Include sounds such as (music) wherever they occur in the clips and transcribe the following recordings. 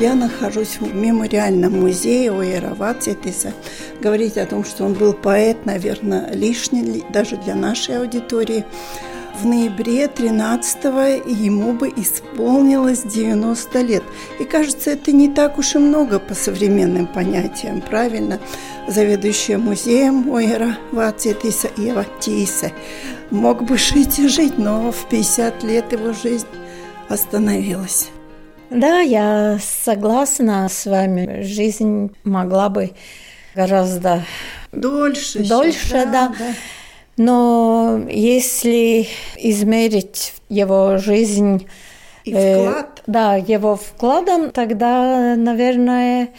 Я нахожусь в мемориальном музее Оэра Вацитиса. Говорить о том, что он был поэт, наверное, лишний даже для нашей аудитории. В ноябре 13 ему бы исполнилось 90 лет. И кажется, это не так уж и много по современным понятиям, правильно? Заведующая музеем Оэра Вацитиса Ева Тисе мог бы жить и жить, но в 50 лет его жизнь остановилась. Да, я согласна с вами. Жизнь могла бы гораздо дольше, дольше да, да. да. Но если измерить его жизнь и вклад, э, да, его вкладом, тогда, наверное,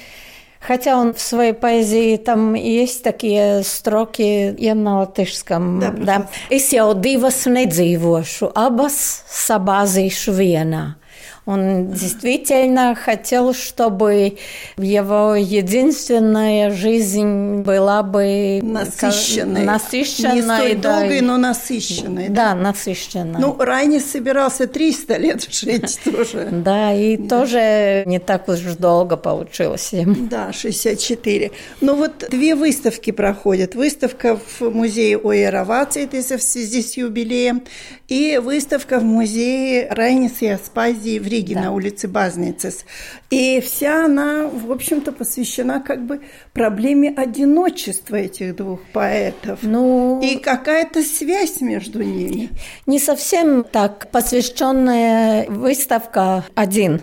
Хотя он в своей поэзии там есть такие строки я на латышском. Да, да. Es jau divas nedzīvošu, abas sabāzīšu vienā. Он действительно хотел, чтобы его единственная жизнь была бы насыщенной. насыщенной Не столь да, долгой, но насыщенной. Да, насыщенной. Ну, Райнис собирался 300 лет жить (laughs) тоже. Да, и да. тоже не так уж долго получилось им. Да, 64. Ну вот две выставки проходят. Выставка в музее Оэра Вацитиса в связи с юбилеем и выставка в музее Райниса и Аспазии в Риге да. на улице Базницес. И вся она, в общем-то, посвящена как бы проблеме одиночества этих двух поэтов. Ну, и какая-то связь между ними. Не совсем так. Посвященная выставка один,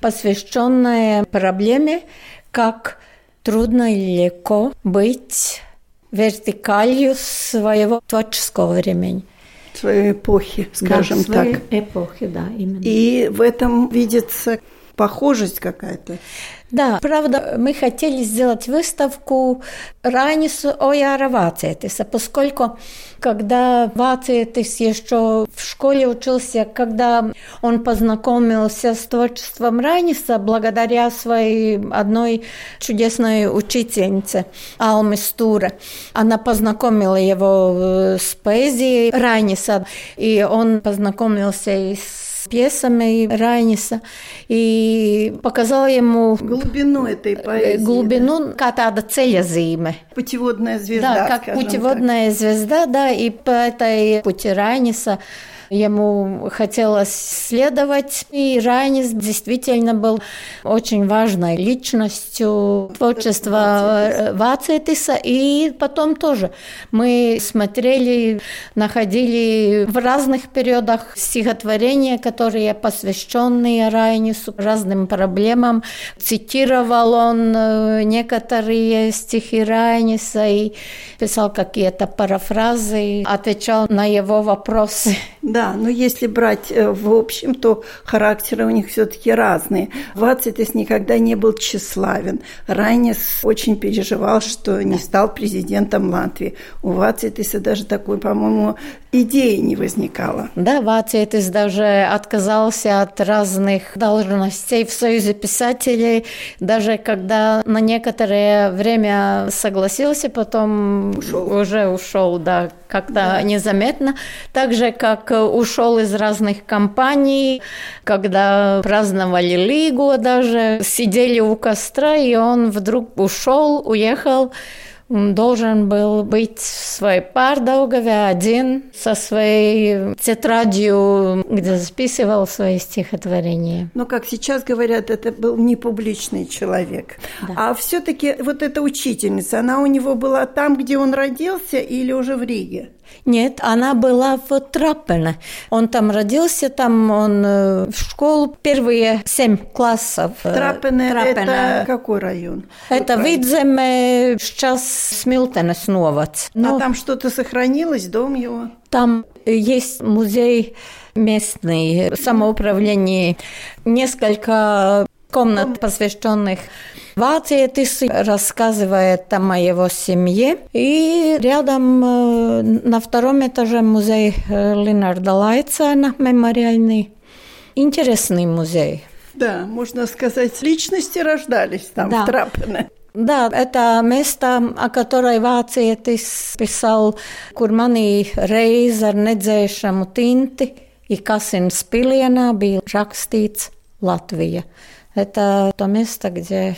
посвященная проблеме, как трудно и легко быть вертикалью своего творческого времени своей эпохи, скажем да, своей так. эпохи, да, именно. И в этом видится похожесть какая-то. Да, правда, мы хотели сделать выставку Райнису Ояра Вацетиса, поскольку когда Вацетис еще в школе учился, когда он познакомился с творчеством Райниса благодаря своей одной чудесной учительнице Алме Стуре. Она познакомила его э, с поэзией Райниса, и он познакомился и с пьесами Райниса и показала ему глубину этой э, поэзии. Глубину, да? kā tāda ceļazīme. Путеводная звезда, Да, как путеводная так. звезда, да, и по этой пути Райниса Ему хотелось следовать, и Райнис действительно был очень важной личностью творчества Вацетиса, и потом тоже. Мы смотрели, находили в разных периодах стихотворения, которые посвященные Райнису, разным проблемам. Цитировал он э, некоторые стихи Райниса и писал какие-то парафразы, отвечал на его вопросы. Да, но если брать э, в общем, то характеры у них все-таки разные. Вацитис никогда не был тщеславен. Райнис очень переживал, что не стал президентом Латвии. У Вацитиса даже такой, по-моему, идеи не возникало. Да, Вацитис даже отказался от разных должностей в Союзе писателей, даже когда на некоторое время согласился, потом ушел. уже ушел, да, как-то да. незаметно. Так же, как ушел из разных компаний, когда праздновали Лигу даже, сидели у костра, и он вдруг ушел, уехал должен был быть свой пар Даугаве один со своей тетрадью, где записывал свои стихотворения. Но, как сейчас говорят, это был не публичный человек. Да. А все-таки вот эта учительница, она у него была там, где он родился или уже в Риге? Нет, она была в Траппене. Он там родился, там он э, в школу первые семь классов. Траппене, Траппене. это какой район? Это Видземе, сейчас Смилтенес новац. Но а там что-то сохранилось, дом его? Там есть музей местный, самоуправление, несколько комнат, посвященных Вациетис рассказывает там о его семье. И рядом э, на втором этаже музей э, Линарда Лайцена, мемориальный. Интересный музей. Да, можно сказать, личности рождались там да. в Трапене. Да, это место, о которой vācietis писал, kur manī reiz ar nedzēšamu tinti, и Касинс пilienā bija rakstīts Латвия. Это то место, где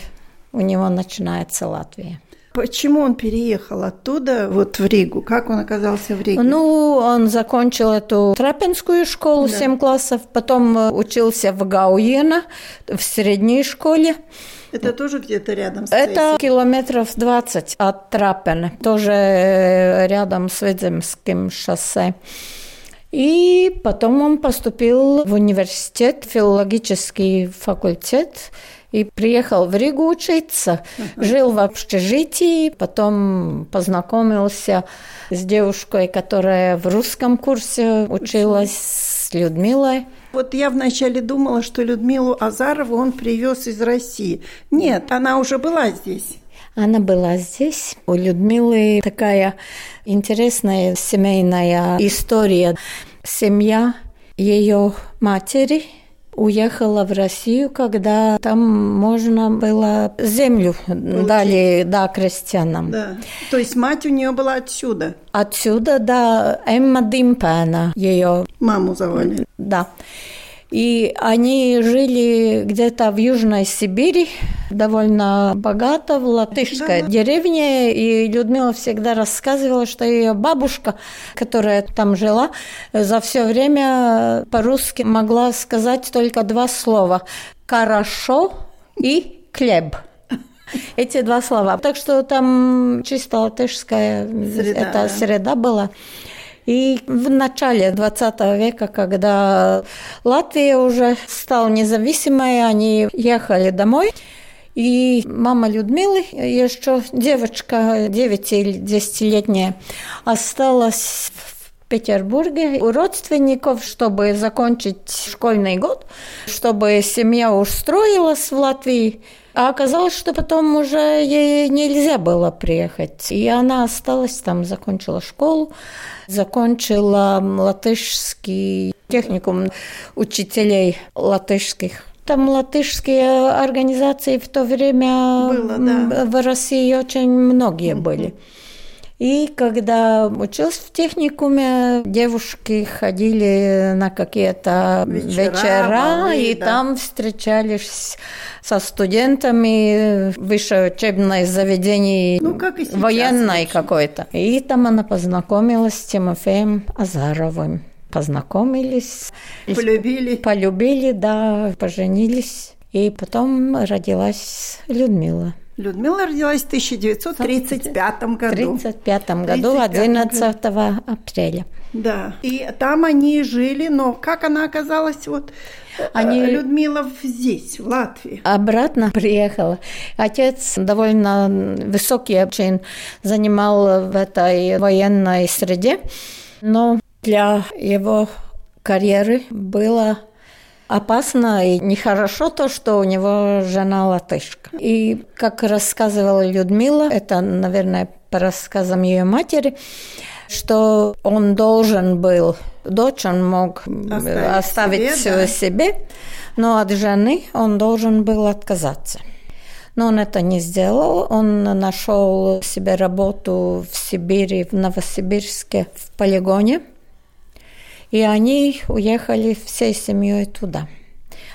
у него начинается Латвия. Почему он переехал оттуда вот в Ригу? Как он оказался в Риге? Ну, он закончил эту Трапинскую школу, да. 7 классов, потом э, учился в Гауена, в средней школе. Это тоже где-то рядом с Это Цейси? километров 20 от Трапена, тоже э, рядом с Ведземским шоссе. И потом он поступил в университет, филологический факультет, и приехал в Ригу учиться. Жил в общежитии, потом познакомился с девушкой, которая в русском курсе училась, с Людмилой. Вот я вначале думала, что Людмилу Азарову он привез из России. Нет, она уже была здесь. Она была здесь. У Людмилы такая интересная семейная история. Семья ее матери – уехала в Россию, когда там можно было землю Получить. дали да, крестьянам. Да. То есть мать у нее была отсюда? Отсюда, да, Эмма Димпена ее. Маму звали? Да. И они жили где-то в Южной Сибири, довольно богато, в латышской да. деревне. И Людмила всегда рассказывала, что ее бабушка, которая там жила, за все время по-русски могла сказать только два слова «хорошо» и «хлеб». Эти два слова. Так что там чисто латышская среда, эта да. среда была. И в начале 20 века, когда Латвия уже стала независимой, они ехали домой. И мама Людмилы, еще девочка 9 или 10-летняя, осталась в Петербурге у родственников, чтобы закончить школьный год, чтобы семья устроилась в Латвии. А оказалось, что потом уже ей нельзя было приехать. И она осталась там, закончила школу закончила латышский техникум учителей латышских. Там латышские организации в то время Было, да. в России очень многие были. И когда учился в техникуме, девушки ходили на какие-то вечера, вечера и да. там встречались со студентами высшее учебное заведение ну, как военной какой-то. И там она познакомилась с Тимофеем Азаровым. Познакомились. Полюбили. Полюбили, да, поженились. И потом родилась Людмила. Людмила родилась в 1935 году. В 1935 году, 11 апреля. Да, и там они жили, но как она оказалась вот э, они... Людмила здесь, в Латвии. Обратно (laughs) приехала. Отец довольно высокий очень занимал в этой военной среде, но для его карьеры было опасно и нехорошо то, что у него жена латышка. И, как рассказывала Людмила, это, наверное, по рассказам ее матери, что он должен был, дочь он мог оставить, оставить себе, да. себе, но от жены он должен был отказаться. Но он это не сделал. Он нашел себе работу в Сибири, в Новосибирске, в полигоне – и они уехали всей семьей туда.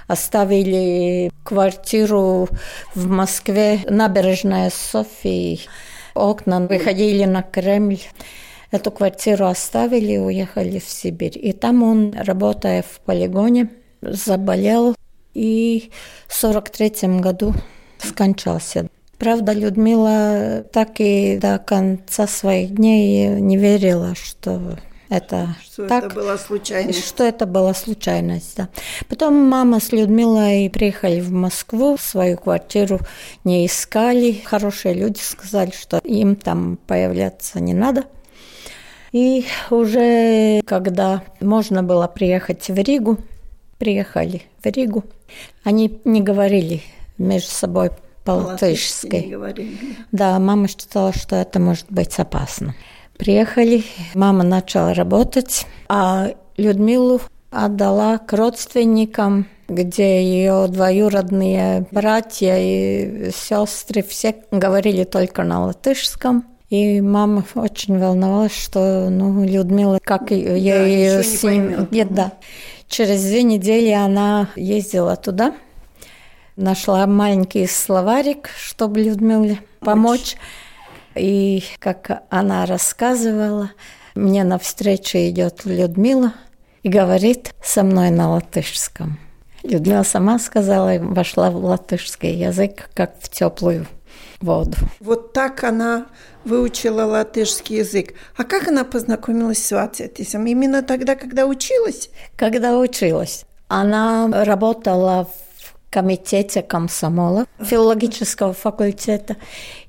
Оставили квартиру в Москве, набережная Софии. Окна выходили на Кремль. Эту квартиру оставили и уехали в Сибирь. И там он, работая в полигоне, заболел и в 43 году скончался. Правда, Людмила так и до конца своих дней не верила, что Это что так, это была случайность. Что это была случайность, да. Потом мама с Людмилой приехали в Москву, свою квартиру не искали. Хорошие люди сказали, что им там появляться не надо. И уже когда можно было приехать в Ригу, приехали в Ригу, они не говорили между собой по-латышски. Да, мама считала, что это может быть опасно. Приехали, мама начала работать, а Людмилу отдала к родственникам, где ее двоюродные братья и сестры все говорили только на латышском. И мама очень волновалась, что ну, Людмила, как да, ее с ним... Нет, да. Через две недели она ездила туда, нашла маленький словарик, чтобы Людмиле помочь. И как она рассказывала, мне навстречу идет Людмила и говорит со мной на латышском. Людмила сама сказала, вошла в латышский язык, как в теплую воду. Вот так она выучила латышский язык. А как она познакомилась с Вацетисом? Именно тогда, когда училась? Когда училась. Она работала комитете комсомола филологического факультета,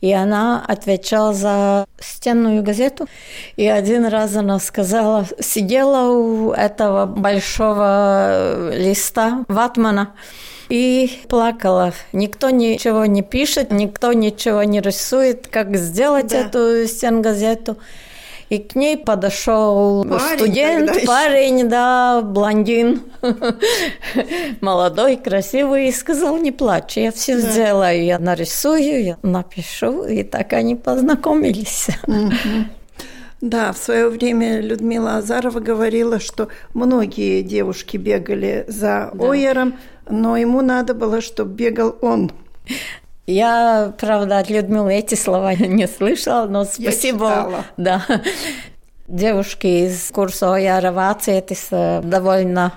и она отвечала за стенную газету. И один раз она сказала, сидела у этого большого листа ватмана, и плакала. Никто ничего не пишет, никто ничего не рисует, как сделать да. эту стенгазету. И к ней подошел парень студент, парень, да, блондин, (laughs) молодой, красивый, и сказал, не плачь, я все да. сделаю, я нарисую, я напишу. И так они познакомились. Да, в свое время Людмила Азарова говорила, что многие девушки бегали за да. Ойером, но ему надо было, чтобы бегал он. Я, правда, от Людмилы эти слова (laughs) не слышала, но спасибо. Да. Девушки из курса Ояра Вацетис э, довольно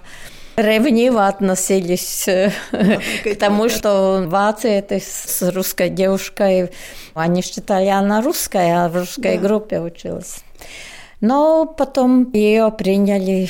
ревниво относились э, (laughs) к тому, что Вацетис с русской девушкой, они считали, она русская, а в русской да. группе училась. Но потом ее приняли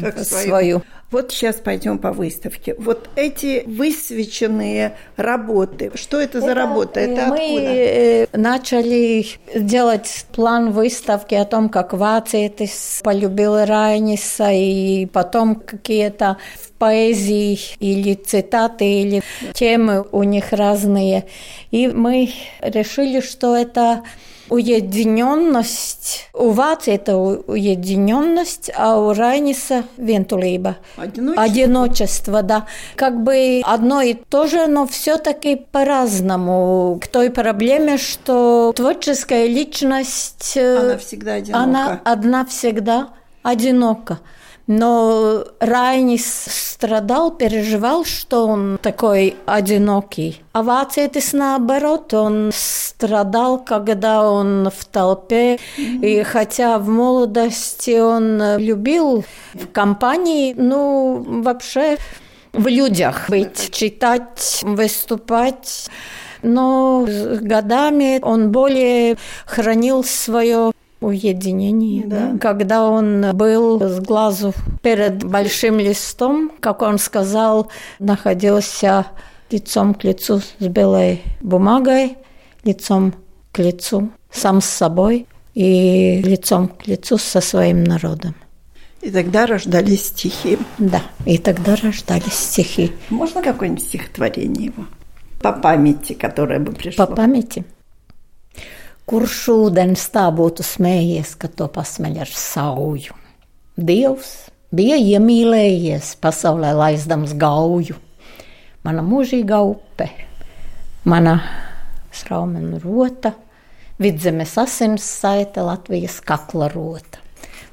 как свою. свою. Вот сейчас пойдем по выставке. Вот эти высвеченные работы, что это, это за работа? Это мы откуда? Э, начали делать план выставки о том, как Вацетис полюбил Райниса, и потом какие-то в поэзии или цитаты, или темы у них разные. И мы решили, что это уединенность. У Вации это уединенность, а у Райниса вентулиба. Одиночество. Одиночество, да. Как бы одно и то же, но все-таки по-разному. К той проблеме, что творческая личность... Э, она всегда одинока. Она одна всегда одинока. Но Райнис страдал, переживал, что он такой одинокий. А Вацетис наоборот, он страдал, когда он в толпе. И хотя в молодости он любил в компании, ну, вообще в людях быть, читать, выступать. Но с годами он более хранил свое уединение, да. да. Когда он был с глазу перед большим листом, как он сказал, находился лицом к лицу с белой бумагой, лицом к лицу сам с собой и лицом к лицу со своим народом. И тогда рождались стихи. Да, и тогда рождались стихи. Можно какое-нибудь стихотворение его? По памяти, которое бы пришло. По памяти? Kurš ūdens tā būtu smējies, ka to pasmeļ ar sauju? Dievs bija iemīlējies pasaulē laizdams gauju. Mana mūžīgā upe, mana straumena rota, vidzemes asins saita Latvijas kakla rota.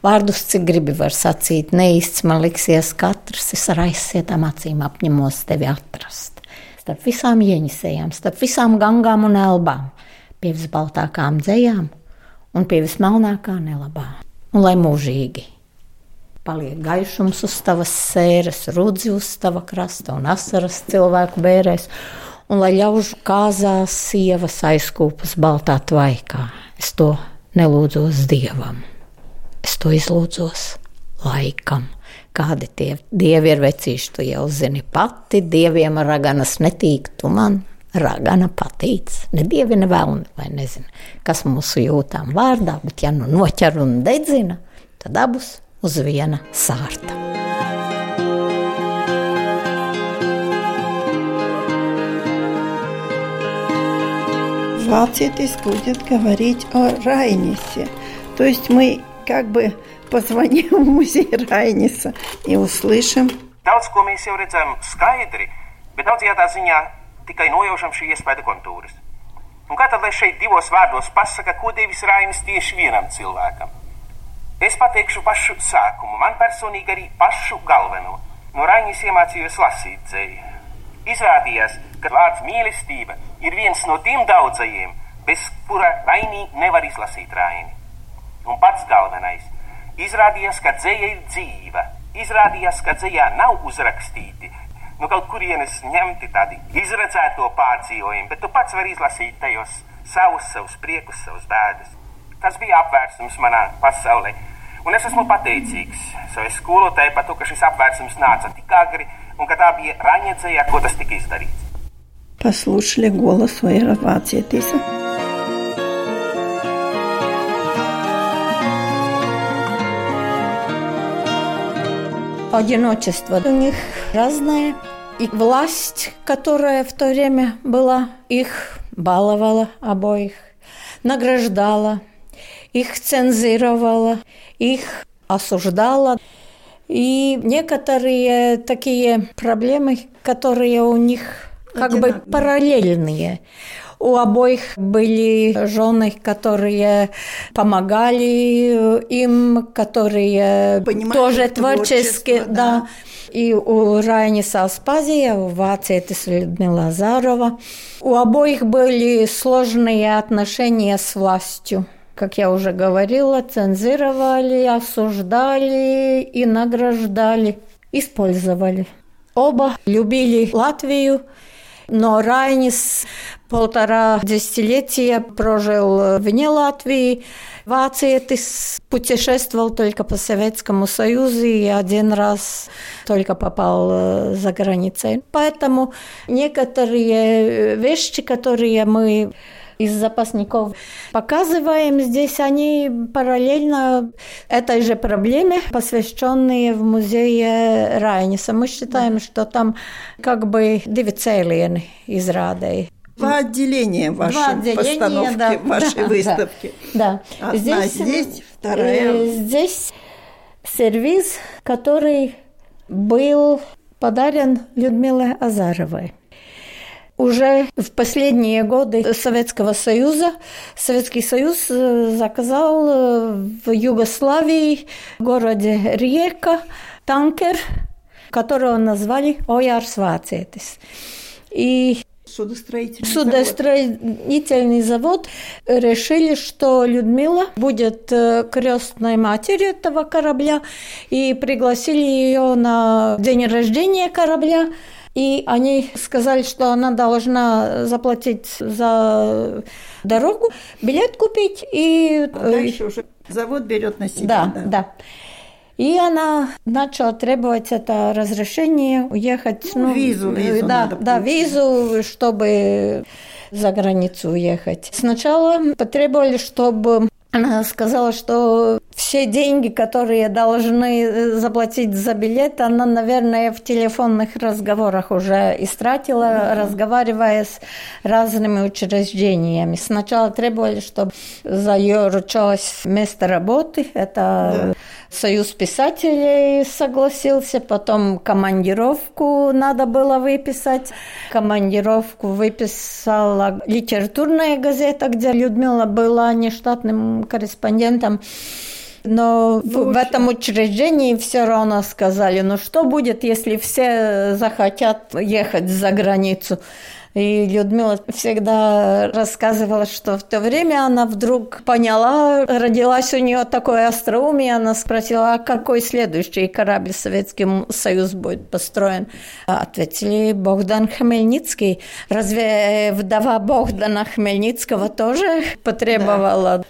Vārdus, cik gribi var sacīt, neīsts man liksies katrs, es ar aizsietām acīm apņemos tevi atrast. Starp visām ieņisējām, starp visām gangām un elbām pie visbaltākām dzējām un pie vismelnākā nelabā. Un lai mūžīgi paliek gaišums uz tavas sēras, rudzi uz tava krasta un asaras cilvēku bērēs, un lai ļaužu kāzās sievas aizkūpas baltā tvaikā. Es to nelūdzos dievam, es to izlūdzos laikam. Kādi tie dievi ir vecīši, tu jau zini pati, dieviem raganas netīk, tu man ragana patīc. Ne dievi, ne vēlni, vai nezinu, kas mūsu jūtām vārdā, bet ja nu noķer un dedzina, tad abus uz viena sārta. Вацитис будет говорить о Райнисе. То есть мы как бы позвоним в музей Rainis и услышим. Daudz ko mēs jau redzam skaidri, bet daudzajā ziņā tikai nojaušam šī iespēja kontūras. Un kā tad, lai šeit divos vārdos pasaka, ko devis Rainis tieši vienam cilvēkam? Es pateikšu pašu sākumu, man personīgi arī pašu galveno. No Rainis iemācījos lasīt dzēju. Izrādījās, ka vārds mīlestība ir viens no tiem daudzajiem, bez kura Rainī nevar izlasīt Raini. Un pats galvenais Izrādījās, ka dzēja ir dzīva. Izrādījās, ka dzējā nav uzrakstīti no nu, kaut kurienes ņemti tādi izredzēto pārdzīvojumi, bet tu pats vari izlasīt tajos savus, savus priekus, savus bēdas. Tas bija apvērsums manā pasaulē. Un es esmu pateicīgs savai skolotājai par to, ka šis apvērsums nāca tik agri un ka tā bija raņedzējā, ko tas tika izdarīts. Послушали голос Уэра Вацетиса. Одиночество у них разное. И власть, которая в то время была, их баловала обоих, награждала, их цензировала, их осуждала. И некоторые такие проблемы, которые у них как Одинаковые. бы параллельные. У обоих были жены, которые помогали им, которые Понимали тоже творчески, да. да. И у Райниса Аспазия, у Вацетис Людмила Азарова. У обоих были сложные отношения с властью. Как я уже говорила, цензировали, осуждали и награждали, использовали. Оба любили Латвию, но Райнис полтора десятилетия прожил вне Латвии. Вацетис путешествовал только по Советскому Союзу и один раз только попал э, за границей. Поэтому некоторые вещи, которые мы из запасников показываем здесь, они параллельно этой же проблеме, посвященные в музее Райниса. Мы считаем, что там как бы две цели израды. Два отделения вашей Два отделения, постановки, да, (laughs) вашей да, выставки. Да. да. Одна здесь, здесь, вторая. Э, здесь сервис, который был подарен Людмиле Азаровой. Уже в последние годы Советского Союза Советский Союз э, заказал э, в Югославии, в городе Риека, танкер, которого назвали Оярс Вацетис. И судостроительный, судостроительный завод. завод решили, что Людмила будет э, крестной матерью этого корабля и пригласили ее на день рождения корабля. И они сказали, что она должна заплатить за дорогу, билет купить и... А дальше уже завод берет на себя. Да, да. да. И она начала требовать это разрешение уехать. Ну, ну визу, визу да, да, визу, чтобы за границу уехать. Сначала потребовали, чтобы она сказала, что все деньги, которые должны э, заплатить за билет, она, наверное, в телефонных разговорах уже истратила, mm-hmm. разговаривая с разными учреждениями. Сначала требовали, чтобы за ее ручалось место работы. Это yeah. Союз писателей согласился, потом командировку надо было выписать. Командировку выписала литературная газета, где Людмила была нештатным корреспондентом. Но в, в этом учреждении все равно сказали, ну что будет, если все захотят ехать за границу? И Людмила всегда рассказывала, что в то время она вдруг поняла, родилась у нее такое остроумие, она спросила, а какой следующий корабль Советский Союз будет построен? Ответили Богдан Хмельницкий. Разве вдова Богдана Хмельницкого тоже потребовала? Да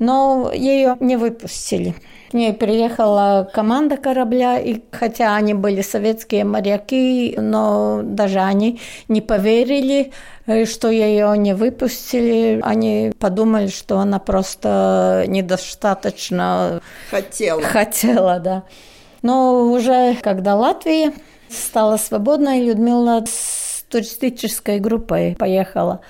но ее не выпустили. К ней приехала команда корабля, и хотя они были советские моряки, но даже они не поверили, э, что ее не выпустили. Они подумали, что она просто недостаточно хотела. Хотела, да. Но уже когда Латвия стала свободной, Людмила туристической группой поехала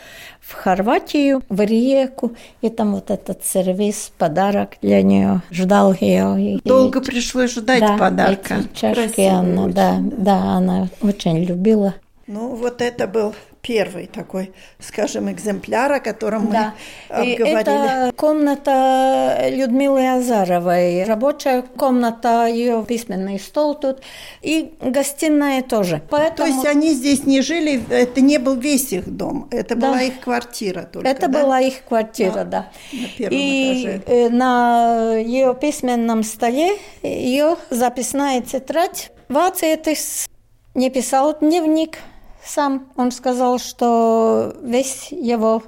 в Хорватию, в Риеку, и там вот этот сервис, подарок для нее ждал ее. Долго и, пришлось ждать да, подарка. Эти чашки она, да, да, она очень любила. Ну, вот это был первый такой, скажем, экземпляр, о котором да. мы обговорили. Это комната Людмилы Азаровой, рабочая комната, ее письменный стол тут, и гостиная тоже. Поэтому... То есть они здесь не жили, это не был весь их дом, это да. была их квартира только, Это да? была их квартира, да. да. На первом и этаже. Э, на ее письменном столе ее записная тетрадь. Вацетис не писал дневник, сам. Он сказал, что весь его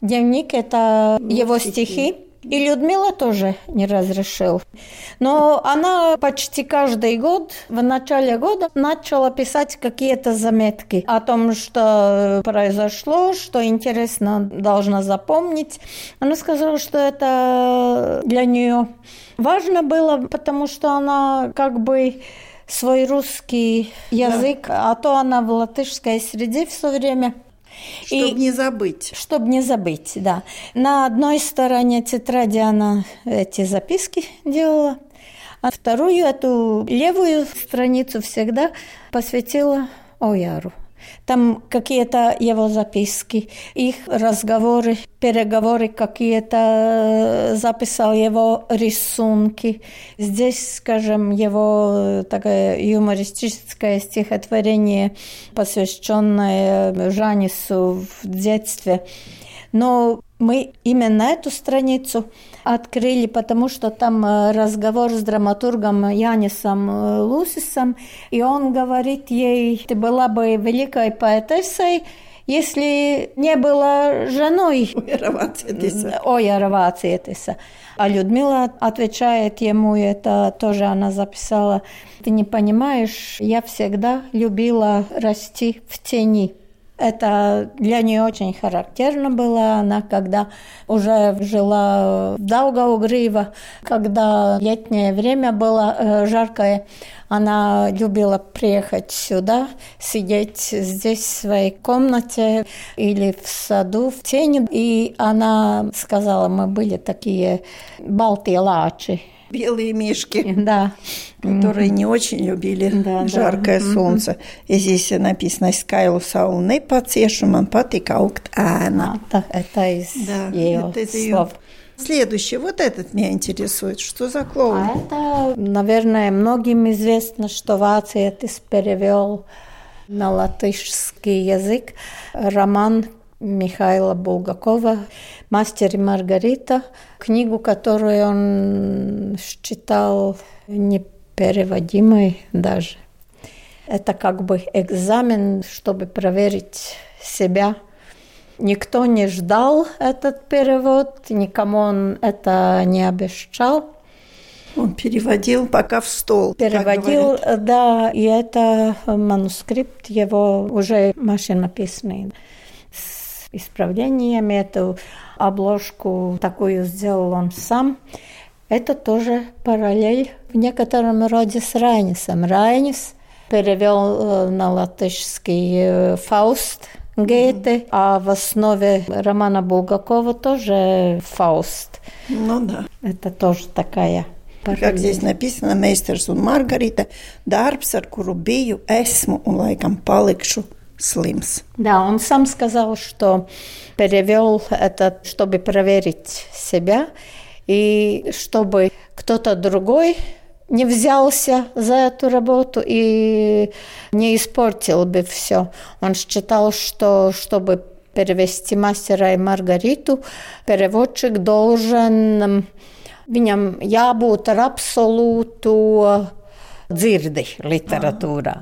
дневник – это его, его стихи. стихи. И Людмила тоже не разрешил. Но она почти каждый год, в начале года, начала писать какие-то заметки о том, что произошло, что интересно должна запомнить. Она сказала, что это для нее важно было, потому что она как бы свой русский язык, да. а то она в латышской среде все время. Чтобы не забыть. Чтобы не забыть, да. На одной стороне тетради она эти записки делала, а вторую, эту левую страницу всегда посвятила Ояру. Там какие-то его записки, их разговоры, переговоры какие-то, записал его рисунки. Здесь, скажем, его такое юмористическое стихотворение, посвященное Жанису в детстве. Но мы именно эту страницу открыли, потому что там э, разговор с драматургом Янисом э, Лусисом, и он говорит ей, ты была бы великой поэтессой, если не была женой Оя Равациетиса. А Людмила отвечает ему, это тоже она записала, ты не понимаешь, я всегда любила расти в тени. Это для нее очень характерно было. Она когда уже жила в Даугаугрива, когда летнее время было э, жаркое, она любила приехать сюда, сидеть здесь в своей комнате или в саду, в тени. И она сказала, мы были такие балтиелачи, белые мишки, (laughs) да. которые не очень любили да, жаркое да. солнце. И здесь написано «Скайлу саулу не пацешу, man patika augt ēna». А, это из да, ее это слов. Следующий, вот этот меня интересует. Что за клоун? А это, наверное, многим известно, что Вациетис перевел на латышский язык роман Михаила Булгакова «Мастер и Маргарита», книгу, которую он считал непереводимой даже. Это как бы экзамен, чтобы проверить себя. Никто не ждал этот перевод, никому он это не обещал. Он переводил пока в стол. Переводил, да, и это манускрипт его уже машинописный исправлениями. Эту обложку такую сделал он сам. Это тоже параллель в некотором роде с Райнисом. Райнис перевел э, на латышский э, «Фауст», Гёте, а в основе романа Булгакова тоже Фауст. Ну да. Это тоже такая параллель. Как здесь написано, Meistars un Margarita, darbs, ar kuru biju, esmu un laikam palikšu slims. Да, он сам сказал, что перевел это, чтобы проверить себя и чтобы кто-то другой не взялся за эту работу и не испортил бы все. Он считал, что чтобы перевести мастера и Маргариту, переводчик должен viņam jābūt ar absolūtu dzirdi literatūrā.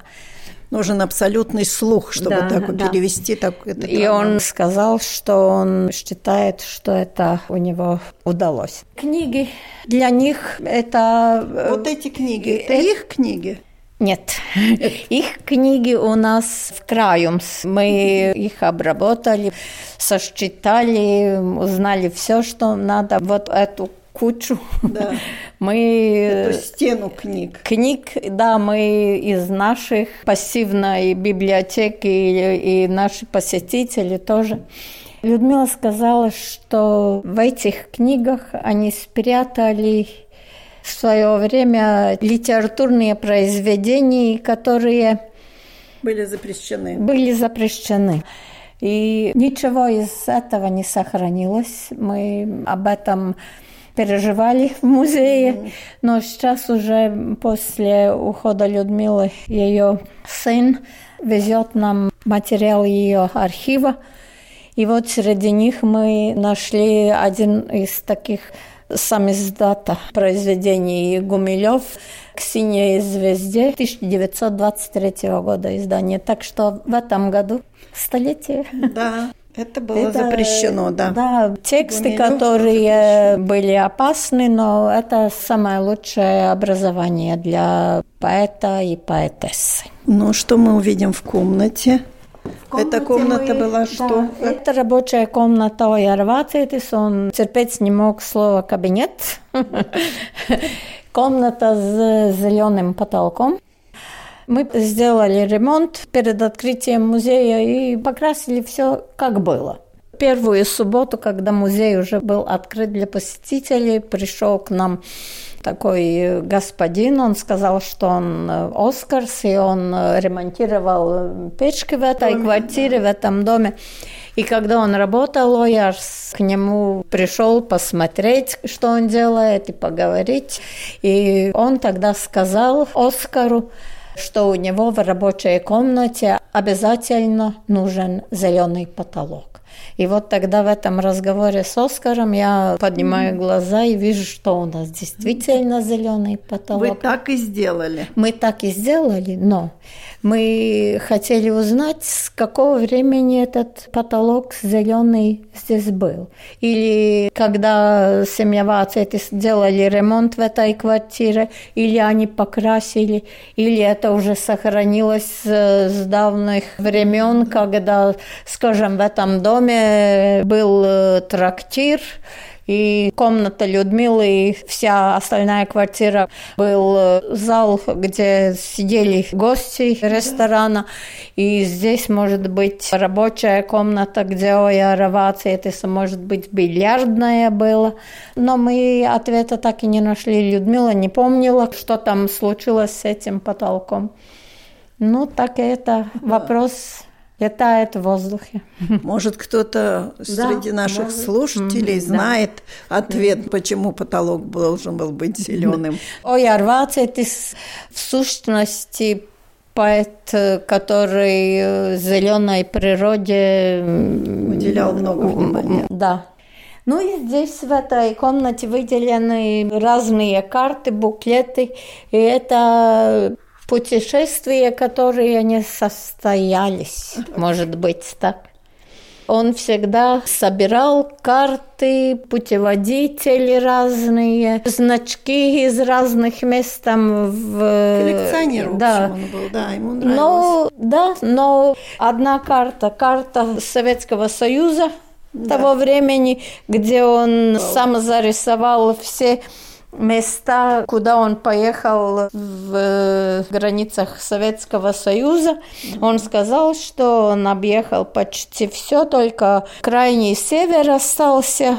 Нужен абсолютный слух, чтобы Да, так да. перевести так это И он сказал, что он считает, что это у него удалось. Книги для них это... э, Вот эти книги, это э, их книги? Нет, (laughs) их книги у нас в Краюмс. Мы их обработали, сосчитали, узнали все, что надо. Вот эту кучу Да. (laughs) мы... Эту стену книг. Книг, да, мы из наших пассивной библиотеки и, и наши посетители тоже. Людмила сказала, что в этих книгах они спрятали в свое время литературные произведения, которые Были запрещены. были запрещены. И ничего из этого не сохранилось. Мы об этом переживали в музее, но сейчас уже после ухода Людмилы ее сын везет нам материал ее архива. И вот среди них мы нашли один из таких самиздата произведений Гумилев к «Синей звезде» 1923 года издания. Так что в этом году столетие. Да, это было Это, запрещено, да. Да, тексты, Гумилев которые были опасны, но это самое лучшее образование для поэта и поэтессы. Ну, что мы увидим в комнате? Эта комната была что? Да, это рабочая комната Ояра Вацетис, он терпеть не мог слово «кабинет». (laughs) Комната с зеленым потолком. Мы сделали ремонт перед открытием музея и покрасили все как было. Первую субботу, когда музей уже был открыт для посетителей, пришел к нам такой господин, он сказал, что он э, Оскарс, и он э, ремонтировал э, печки в этой квартире, в этом доме. И когда он работал, Оярс к нему пришел посмотреть, что он делает, и поговорить. И он тогда сказал Оскару, что у него в рабочей комнате обязательно нужен зеленый потолок. И вот тогда в этом разговоре с Оскаром я поднимаю глаза и вижу, что у нас действительно зеленый потолок. Вы так и сделали. Мы так и сделали, но мы хотели узнать, с какого времени этот потолок зеленый здесь был. Или когда семья Вацети сделали ремонт в этой квартире, или они покрасили, или это уже сохранилось с с давних времен, когда, скажем, в этом доме был э, трактир, и комната Людмилы, и вся остальная квартира был э, зал, где сидели гости ресторана. И здесь может быть рабочая комната, где Оя Равация, это может быть бильярдная была. Но мы ответа так и не нашли. Людмила не помнила, что там случилось с этим потолком. Ну, так это вопрос летает в воздухе. Может, кто-то среди наших может. слушателей да. знает ответ, почему потолок должен был быть зеленым. Ояр Вацетис в сущности поэт, который зеленой природе Уделял много внимания. Да. Ну и здесь в этой комнате выделены разные карты, буклеты, и это путешествия, которые не состоялись, может быть так. Он всегда собирал карты, путеводители разные, значки из разных мест там в... Коллекционер, в да. общем, он был, да, ему нравилось. Но, да, но одна карта, карта Советского Союза того времени, где он сам зарисовал все места, куда он поехал в э, границах Советского Союза. Он сказал, что он объехал почти все, только крайний север остался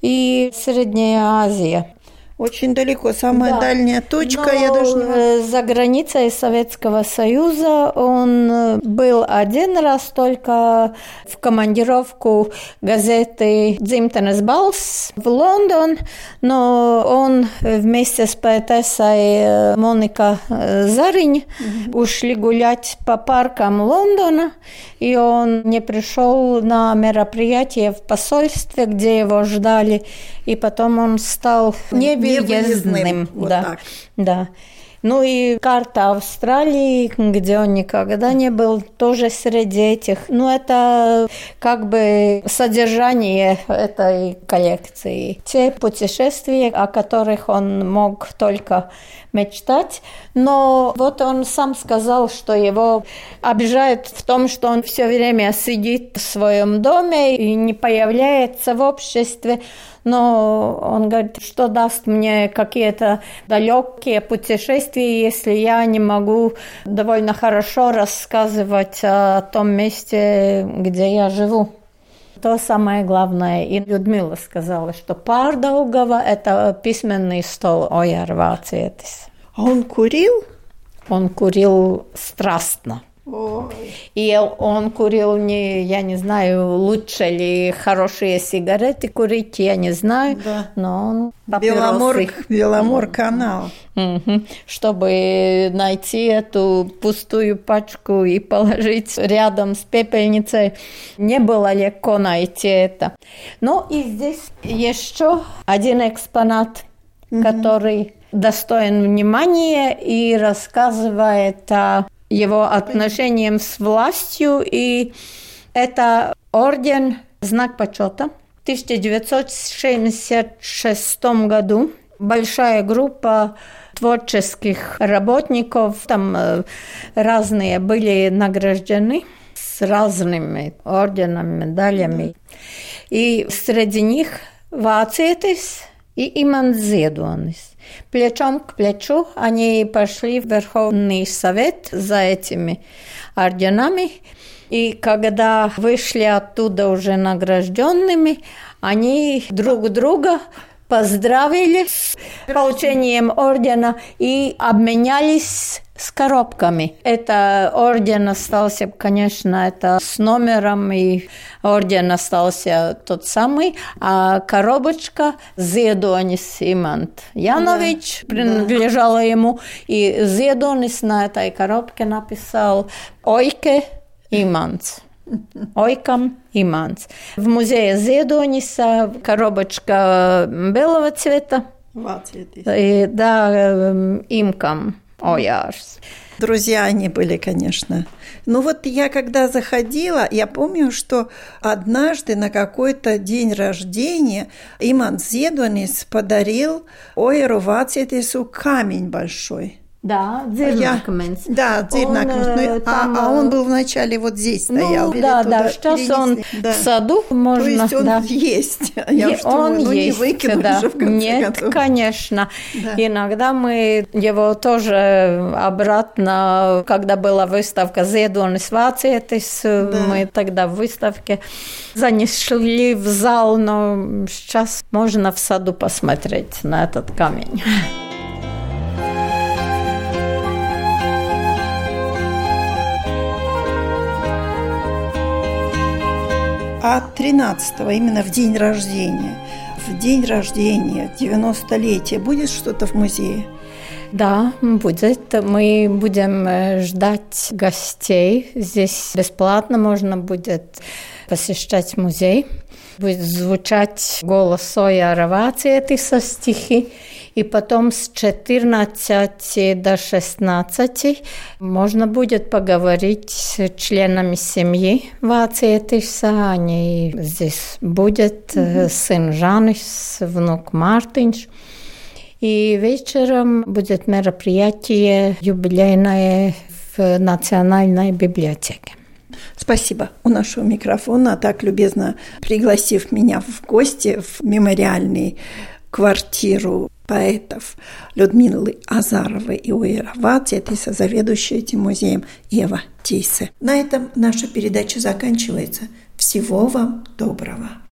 и Средняя Азия. Очень далеко, самая Да. дальняя точка, Но, я даже не э, за границей Советского Союза он э, был один раз только в командировку газеты «Дзимтенес Балс» в Лондон, но он вместе с поэтессой э, Моника э, Заринь ушли гулять по паркам Лондона, и он не пришел на мероприятие в посольстве, где его ждали, и потом он стал невыездным. Невыездным, вот да. так. Да. Ну и карта Австралии, где он никогда не был, тоже среди этих. Ну это как бы содержание этой коллекции. Те путешествия, о которых он мог только мечтать. Но вот он сам сказал, что его обижает в том, что он все время сидит в своем доме и не появляется в обществе. Но он говорит, что даст мне какие-то далекие путешествия, если я не могу довольно хорошо рассказывать о том месте, где я живу. То самое главное. И Людмила сказала, что Пардаугава – это письменный стол Вācietis. А он курил? Он курил страстно. Ой. И он курил не, я не знаю, лучше ли хорошие сигареты курить, я не знаю, Да. но он Беломор, папиросы. Беломор канал. Мгм. Чтобы найти эту пустую пачку и положить рядом с пепельницей, не было легко найти это. Ну и здесь еще один экспонат, который достоин внимания и рассказывает о его отношениям с властью. И это орден «Знак почета». В 1966 году большая группа творческих работников, там э, разные были награждены с разными орденами, медалями. И среди них Вācietis и Иманс Зедонис. Плечом к плечу они пошли в Верховный Совет за этими орденами. И когда вышли оттуда уже награжденными, они друг друга поздравили с получением ордена и обменялись с коробками. Это орден остался, конечно, это с номером, и орден остался тот самый, а коробочка Зедонис Имант Янович принадлежала ему, и Зедонис на этой коробке написал «Ойке Иманс». Ойкам Иманс. В музее Зедониса коробочка белого цвета, и, да, эм, имкам Оярс. Друзья они были, конечно. Ну вот я когда заходила, я помню, что однажды на какой-то день рождения Иман Зедонис подарил Ойеру Вацетису камень большой. Да, Я- дзирнакменс. Да, дзирнакменс. Он, Ну, э, а, а он э, был вначале вот здесь стоял. Ну, да, туда да, сейчас он. Да. в саду можно. То есть он да. есть. (laughs) Я уж думаю, он ну не есть, выкинуть да. же в конце Нет, концов. конечно. Да. Иногда мы его тоже обратно, когда была выставка Зедонис Вацетис, мы тогда в выставке занесли в зал, но сейчас можно в саду посмотреть на этот камень. А 13 именно в день рождения, в день рождения, 90-летие, будет что-то в музее? Да, будет. Мы будем э, ждать гостей. Здесь бесплатно можно будет посещать музей. Будет звучать голос Соя Равациетиса стихи. И потом с 14 до 16 можно будет поговорить с членами семьи Вациетиса. Они здесь будет. э, Сын Жанис, внук Мартинш. И вечером будет мероприятие юбилейное в Национальной библиотеке. Спасибо. У нашего микрофона, так любезно пригласив меня в гости в мемориальную квартиру поэтов Людмилы Азаровой и Уира Вацетиса, заведующая этим музеем Ева Тейсе. На этом наша передача заканчивается. Всего вам доброго.